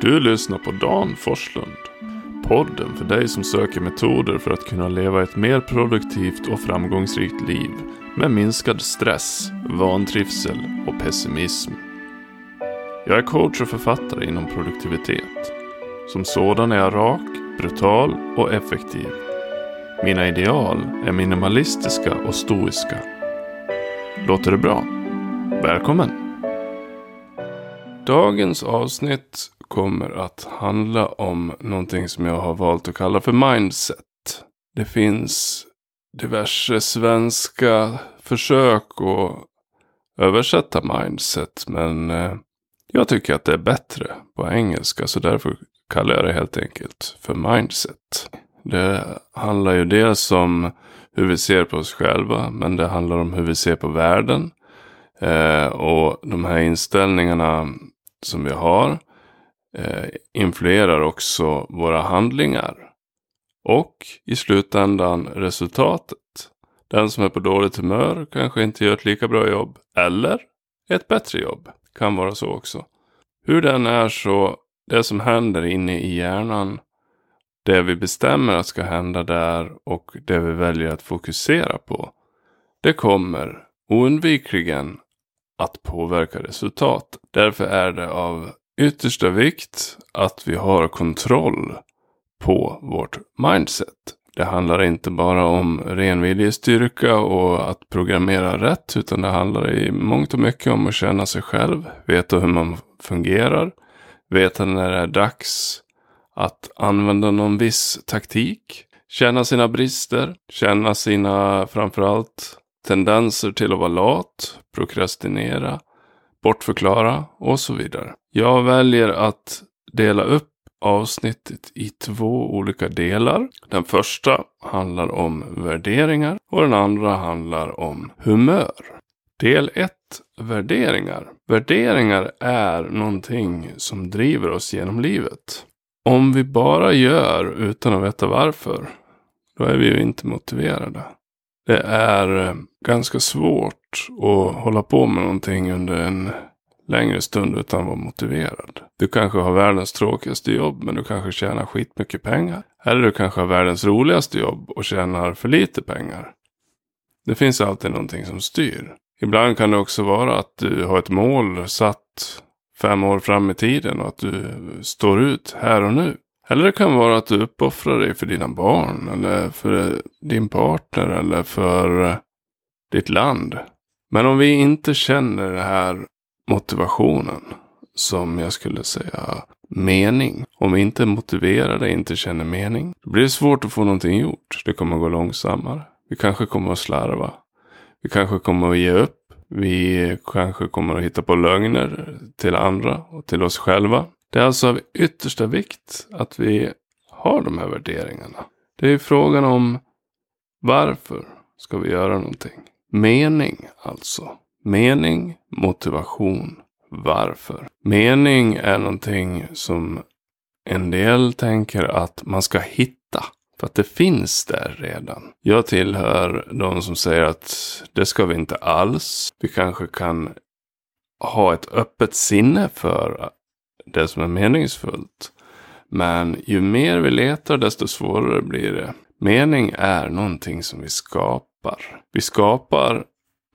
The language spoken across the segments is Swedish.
Du lyssnar på Dan Forslund. Podden för dig som söker metoder för att kunna leva ett mer produktivt och framgångsrikt liv med minskad stress, vantrivsel och pessimism. Jag är coach och författare inom produktivitet. Som sådan är jag rak, brutal och effektiv. Mina ideal är minimalistiska och stoiska. Låter det bra? Välkommen! Dagens avsnitt kommer att handla om någonting som jag har valt att kalla för mindset. Det finns diverse svenska försök att översätta mindset. Men eh, jag tycker att det är bättre på engelska. Så därför kallar jag det helt enkelt för mindset. Det handlar ju dels om hur vi ser på oss själva. Men det handlar om hur vi ser på världen. Eh, och de här inställningarna som vi har eh, influerar också våra handlingar. Och i slutändan resultatet. Den som är på dåligt humör kanske inte gör ett lika bra jobb. Eller ett bättre jobb. Kan vara så också. Hur den är så, det som händer inne i hjärnan. Det vi bestämmer att ska hända där och det vi väljer att fokusera på. Det kommer oundvikligen att påverka resultat. Därför är det av yttersta vikt att vi har kontroll på vårt mindset. Det handlar inte bara om ren viljestyrka och att programmera rätt. Utan det handlar i mångt och mycket om att känna sig själv. Veta hur man fungerar. Veta när det är dags att använda någon viss taktik. Känna sina brister. Känna sina framförallt tendenser till att vara lat. Prokrastinera. Bortförklara och så vidare. Jag väljer att dela upp avsnittet i två olika delar. Den första handlar om värderingar och den andra handlar om humör. Del 1. Värderingar. Värderingar är någonting som driver oss genom livet. Om vi bara gör utan att veta varför, då är vi ju inte motiverade. Det är eh, ganska svårt att hålla på med någonting under en längre stund utan att vara motiverad. Du kanske har världens tråkigaste jobb men du kanske tjänar skitmycket pengar. Eller du kanske har världens roligaste jobb och tjänar för lite pengar. Det finns alltid någonting som styr. Ibland kan det också vara att du har ett mål satt fem år fram i tiden och att du står ut här och nu. Eller det kan vara att du uppoffrar dig för dina barn eller för din partner eller för eh, ditt land. Men om vi inte känner den här motivationen. Som jag skulle säga mening. Om vi inte är motiverade, inte känner mening. Då blir det svårt att få någonting gjort. Det kommer att gå långsammare. Vi kanske kommer att slarva. Vi kanske kommer att ge upp. Vi kanske kommer att hitta på lögner till andra och till oss själva. Det är alltså av yttersta vikt att vi har de här värderingarna. Det är frågan om varför ska vi göra någonting? Mening alltså. Mening, motivation, varför. Mening är någonting som en del tänker att man ska hitta. För att det finns där redan. Jag tillhör de som säger att det ska vi inte alls. Vi kanske kan ha ett öppet sinne för det som är meningsfullt. Men ju mer vi letar desto svårare blir det. Mening är någonting som vi skapar. Vi skapar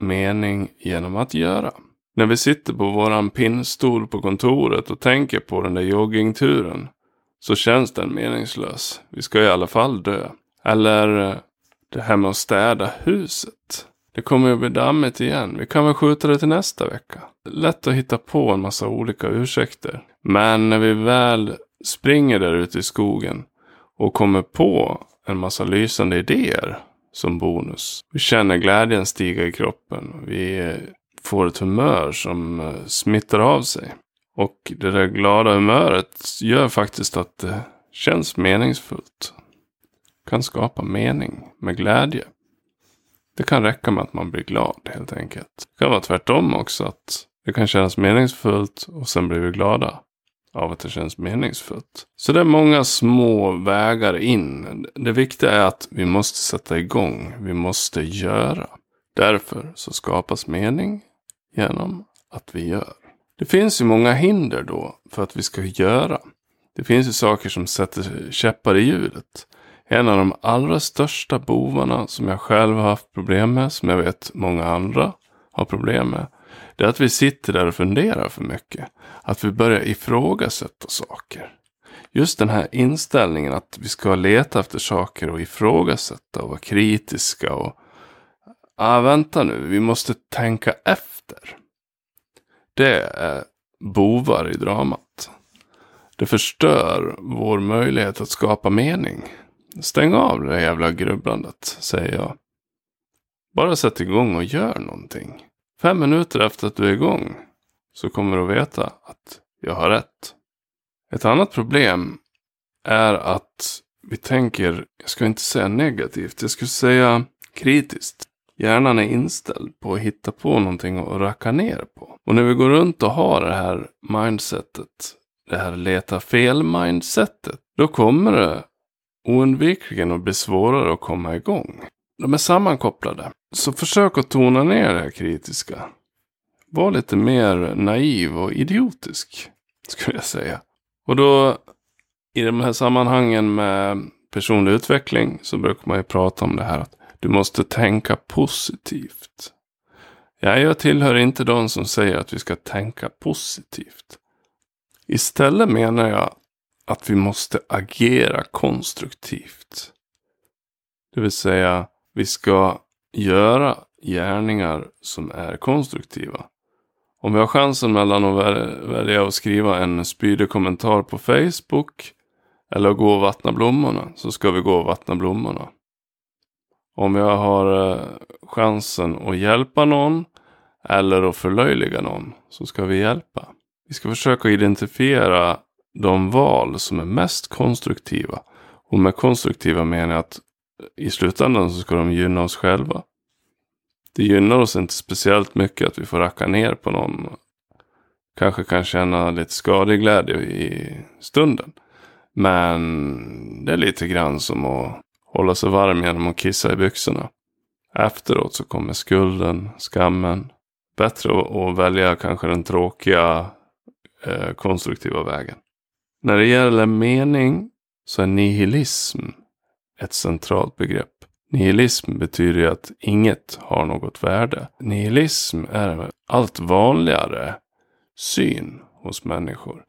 mening genom att göra. När vi sitter på våran pinnstol på kontoret och tänker på den där joggingturen så känns den meningslös. Vi ska i alla fall dö. Eller eh, det här med att städa huset. Det kommer ju bli dammigt igen. Vi kan väl skjuta det till nästa vecka. Lätt att hitta på en massa olika ursäkter. Men när vi väl springer där ute i skogen och kommer på en massa lysande idéer som bonus. Vi känner glädjen stiga i kroppen. Vi får ett humör som eh, smittar av sig. Och det där glada humöret gör faktiskt att det känns meningsfullt. Kan skapa mening med glädje. Det kan räcka med att man blir glad helt enkelt. Det kan vara tvärtom också. Att det kan kännas meningsfullt och sen blir vi glada av att det känns meningsfullt. Så det är många små vägar in. Det viktiga är att vi måste sätta igång. Vi måste göra. Därför så skapas mening genom att vi gör. Det finns ju många hinder då för att vi ska göra. Det finns ju saker som sätter käppar i hjulet. En av de allra största bovarna som jag själv har haft problem med, som jag vet många andra har problem med. Det är att vi sitter där och funderar för mycket. Att vi börjar ifrågasätta saker. Just den här inställningen att vi ska leta efter saker och ifrågasätta och vara kritiska och ah, vänta nu, vi måste tänka efter. Det är bovar i dramat. Det förstör vår möjlighet att skapa mening. Stäng av det jävla grubblandet, säger jag. Bara sätt igång och gör någonting. Fem minuter efter att du är igång så kommer du att veta att jag har rätt. Ett annat problem är att vi tänker, jag ska inte säga negativt, jag skulle säga kritiskt. Hjärnan är inställd på att hitta på någonting att racka ner på. Och när vi går runt och har det här mindsetet, det här leta fel-mindsetet, då kommer det oundvikligen att bli svårare att komma igång. De är sammankopplade. Så försök att tona ner det här kritiska. Var lite mer naiv och idiotisk, skulle jag säga. Och då, i de här sammanhangen med personlig utveckling, så brukar man ju prata om det här att du måste tänka positivt. Ja, jag tillhör inte de som säger att vi ska tänka positivt. Istället menar jag att vi måste agera konstruktivt. Det vill säga, vi ska göra gärningar som är konstruktiva. Om vi har chansen mellan att välja att skriva en spydig kommentar på Facebook eller att gå och vattna blommorna så ska vi gå och vattna blommorna. Om jag har eh, chansen att hjälpa någon eller att förlöjliga någon så ska vi hjälpa. Vi ska försöka identifiera de val som är mest konstruktiva. Och med konstruktiva menar jag att eh, i slutändan så ska de gynna oss själva. Det gynnar oss inte speciellt mycket att vi får racka ner på någon. Kanske kan känna lite skadeglädje i stunden. Men det är lite grann som att hålla sig varm genom att kissa i byxorna. Efteråt så kommer skulden, skammen. Bättre att välja kanske den tråkiga eh, konstruktiva vägen. När det gäller mening så är nihilism ett centralt begrepp. Nihilism betyder ju att inget har något värde. Nihilism är en allt vanligare syn hos människor.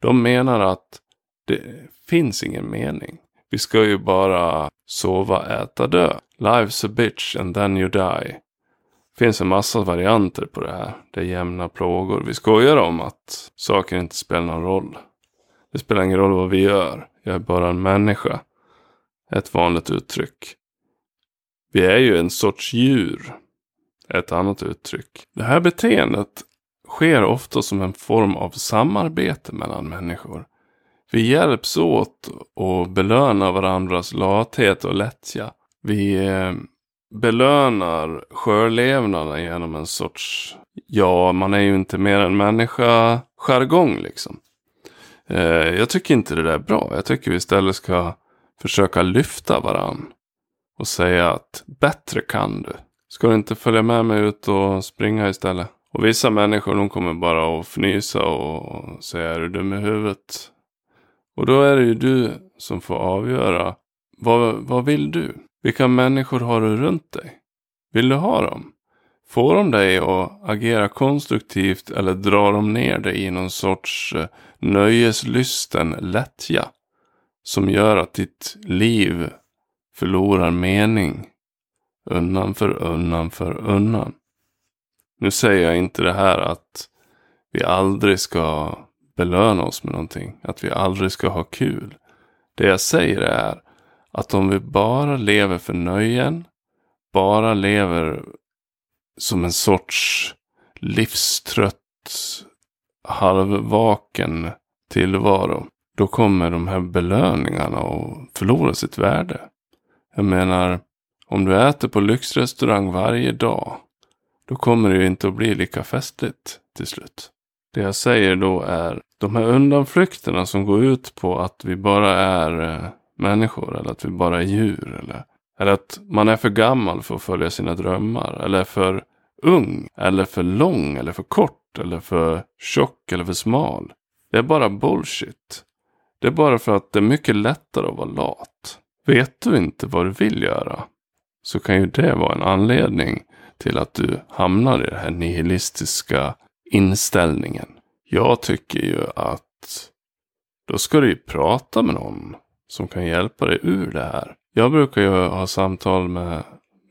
De menar att det finns ingen mening. Vi ska ju bara sova, äta, dö. Life's a bitch and then you die. Det finns en massa varianter på det här. Det är jämna plågor. Vi skojar om att saker inte spelar någon roll. Det spelar ingen roll vad vi gör. Jag är bara en människa. Ett vanligt uttryck. Vi är ju en sorts djur. Ett annat uttryck. Det här beteendet sker ofta som en form av samarbete mellan människor. Vi hjälps åt och belönar varandras lathet och lättja. Vi eh, belönar sjölevnaden genom en sorts, ja, man är ju inte mer än människa, jargong liksom. Eh, jag tycker inte det där är bra. Jag tycker vi istället ska försöka lyfta varann. Och säga att bättre kan du. Ska du inte följa med mig ut och springa istället? Och vissa människor de kommer bara att fnysa och säga är du dum i huvudet? Och då är det ju du som får avgöra. Vad, vad vill du? Vilka människor har du runt dig? Vill du ha dem? Får de dig att agera konstruktivt eller drar de ner dig i någon sorts eh, nöjeslysten lättja? Som gör att ditt liv förlorar mening undan för undan för undan. Nu säger jag inte det här att vi aldrig ska belöna oss med någonting. Att vi aldrig ska ha kul. Det jag säger är att om vi bara lever för nöjen, bara lever som en sorts livstrött, halvvaken tillvaro. Då kommer de här belöningarna att förlora sitt värde. Jag menar, om du äter på lyxrestaurang varje dag. Då kommer det ju inte att bli lika festligt till slut. Det jag säger då är de här undanflykterna som går ut på att vi bara är eh, människor eller att vi bara är djur. Eller, eller att man är för gammal för att följa sina drömmar. Eller för ung. Eller för lång eller för kort. eller för tjock eller för smal. Det är bara bullshit. Det är bara för att det är mycket lättare att vara lat. Vet du inte vad du vill göra så kan ju det vara en anledning till att du hamnar i den här nihilistiska inställningen. Jag tycker ju att då ska du ju prata med någon som kan hjälpa dig ur det här. Jag brukar ju ha samtal med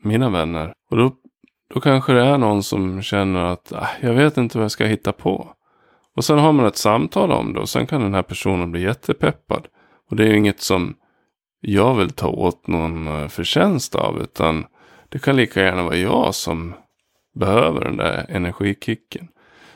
mina vänner och då, då kanske det är någon som känner att äh, jag vet inte vad jag ska hitta på. Och sen har man ett samtal om det och sen kan den här personen bli jättepeppad. Och det är ju inget som jag vill ta åt någon eh, förtjänst av utan det kan lika gärna vara jag som behöver den där energikicken.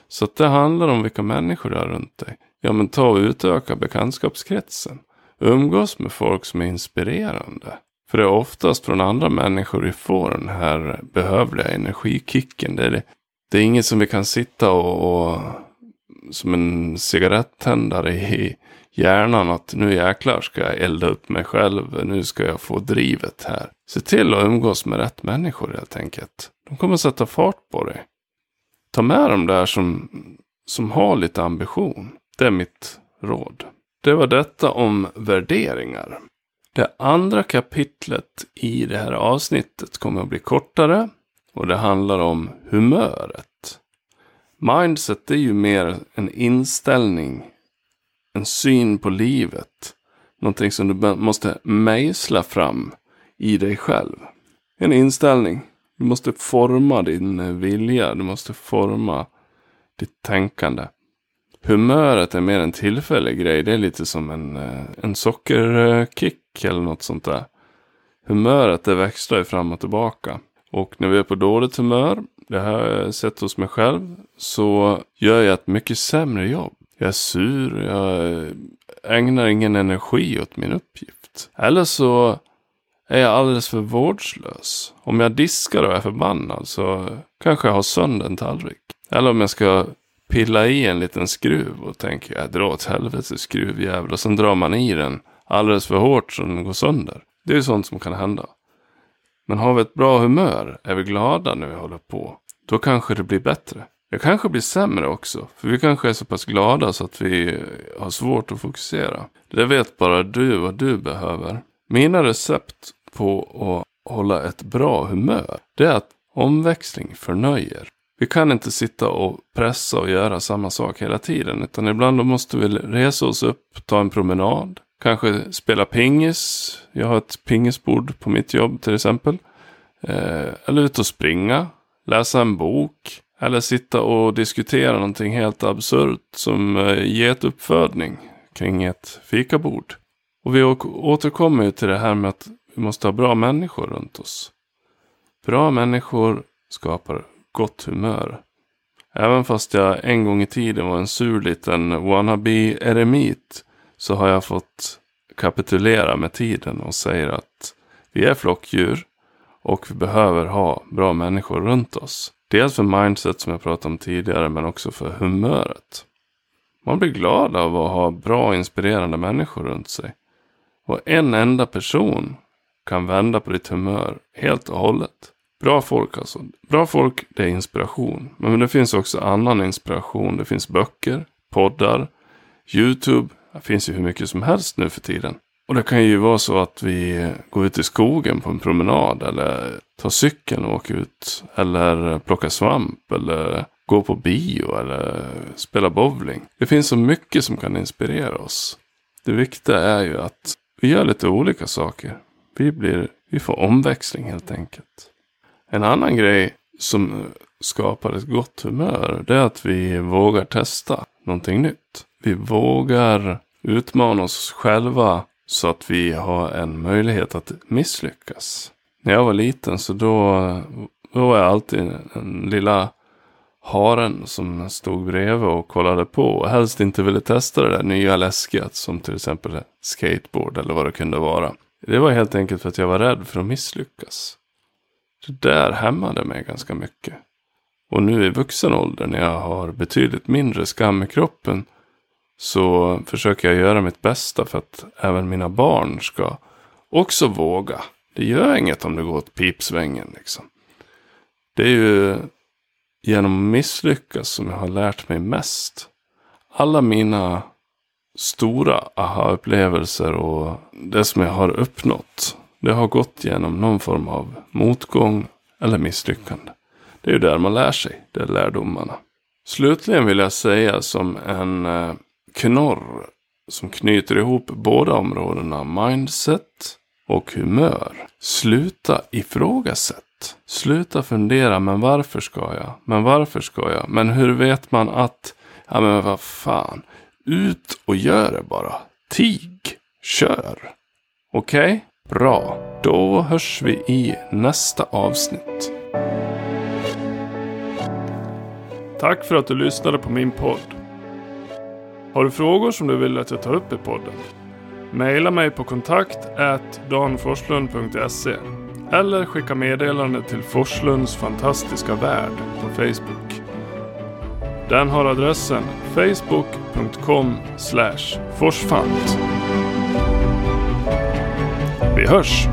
Så att det handlar om vilka människor du har runt dig. Ja men ta och utöka bekantskapskretsen. Umgås med folk som är inspirerande. För det är oftast från andra människor vi får den här behövliga energikicken. Det är, det är inget som vi kan sitta och, och som en cigarettändare i hjärnan att nu jäklar ska jag elda upp mig själv. Nu ska jag få drivet här. Se till att umgås med rätt människor helt enkelt. De kommer sätta fart på dig. Ta med dem där som, som har lite ambition. Det är mitt råd. Det var detta om värderingar. Det andra kapitlet i det här avsnittet kommer att bli kortare och det handlar om humöret. Mindset är ju mer en inställning, en syn på livet. Någonting som du måste mejsla fram i dig själv. En inställning. Du måste forma din vilja, du måste forma ditt tänkande. Humöret är mer en tillfällig grej. Det är lite som en, eh, en sockerkick eller något sånt där. Humöret det växlar ju fram och tillbaka. Och när vi är på dåligt humör, det här har jag sett hos mig själv, så gör jag ett mycket sämre jobb. Jag är sur, jag ägnar ingen energi åt min uppgift. Eller så är jag alldeles för vårdslös. Om jag diskar och är förbannad så kanske jag har sönder en tallrik. Eller om jag ska pilla i en liten skruv och tänker jag drar åt helvete skruvjävel. Och sen drar man i den alldeles för hårt så den går sönder. Det är ju sånt som kan hända. Men har vi ett bra humör, är vi glada när vi håller på, då kanske det blir bättre. Det kanske blir sämre också, för vi kanske är så pass glada så att vi har svårt att fokusera. Det vet bara du vad du behöver. Mina recept på att hålla ett bra humör, det är att omväxling förnöjer. Vi kan inte sitta och pressa och göra samma sak hela tiden. Utan ibland då måste vi resa oss upp, ta en promenad. Kanske spela pingis. Jag har ett pingisbord på mitt jobb till exempel. Eh, eller ut och springa. Läsa en bok. Eller sitta och diskutera någonting helt absurt som eh, getuppfödning kring ett fikabord. Och vi återkommer ju till det här med att vi måste ha bra människor runt oss. Bra människor skapar gott humör. Även fast jag en gång i tiden var en sur liten wannabe-eremit så har jag fått kapitulera med tiden och säger att vi är flockdjur och vi behöver ha bra människor runt oss. Dels för mindset som jag pratade om tidigare men också för humöret. Man blir glad av att ha bra inspirerande människor runt sig. Och en enda person kan vända på ditt humör helt och hållet. Bra folk alltså. Bra folk, det är inspiration. Men det finns också annan inspiration. Det finns böcker, poddar, YouTube. Det finns ju hur mycket som helst nu för tiden. Och det kan ju vara så att vi går ut i skogen på en promenad. Eller tar cykeln och åker ut. Eller plockar svamp. Eller går på bio. Eller spelar bowling. Det finns så mycket som kan inspirera oss. Det viktiga är ju att vi gör lite olika saker. Vi, blir, vi får omväxling helt enkelt. En annan grej som skapar ett gott humör, det är att vi vågar testa någonting nytt. Vi vågar utmana oss själva så att vi har en möjlighet att misslyckas. När jag var liten så då, då var jag alltid den lilla haren som stod bredvid och kollade på och helst inte ville testa det där nya läskiga som till exempel skateboard eller vad det kunde vara. Det var helt enkelt för att jag var rädd för att misslyckas. Det där hämmade mig ganska mycket. Och nu i vuxen ålder när jag har betydligt mindre skam i kroppen så försöker jag göra mitt bästa för att även mina barn ska också våga. Det gör inget om det går åt pipsvängen liksom. Det är ju genom att misslyckas som jag har lärt mig mest. Alla mina stora aha-upplevelser och det som jag har uppnått. Det har gått genom någon form av motgång eller misslyckande. Det är ju där man lär sig, det är lärdomarna. Slutligen vill jag säga som en eh, knorr som knyter ihop båda områdena mindset och humör. Sluta ifrågasätt. Sluta fundera, men varför ska jag? Men varför ska jag? Men hur vet man att, ja men vad fan, ut och gör det bara. Tig, kör. Okej? Okay? Bra. Då hörs vi i nästa avsnitt. Tack för att du lyssnade på min podd. Har du frågor som du vill att jag tar upp i podden? Maila mig på kontakt danforslund.se eller skicka meddelande till Forslunds fantastiska värld på Facebook. Den har adressen facebook.com forsfant. Vi hörs!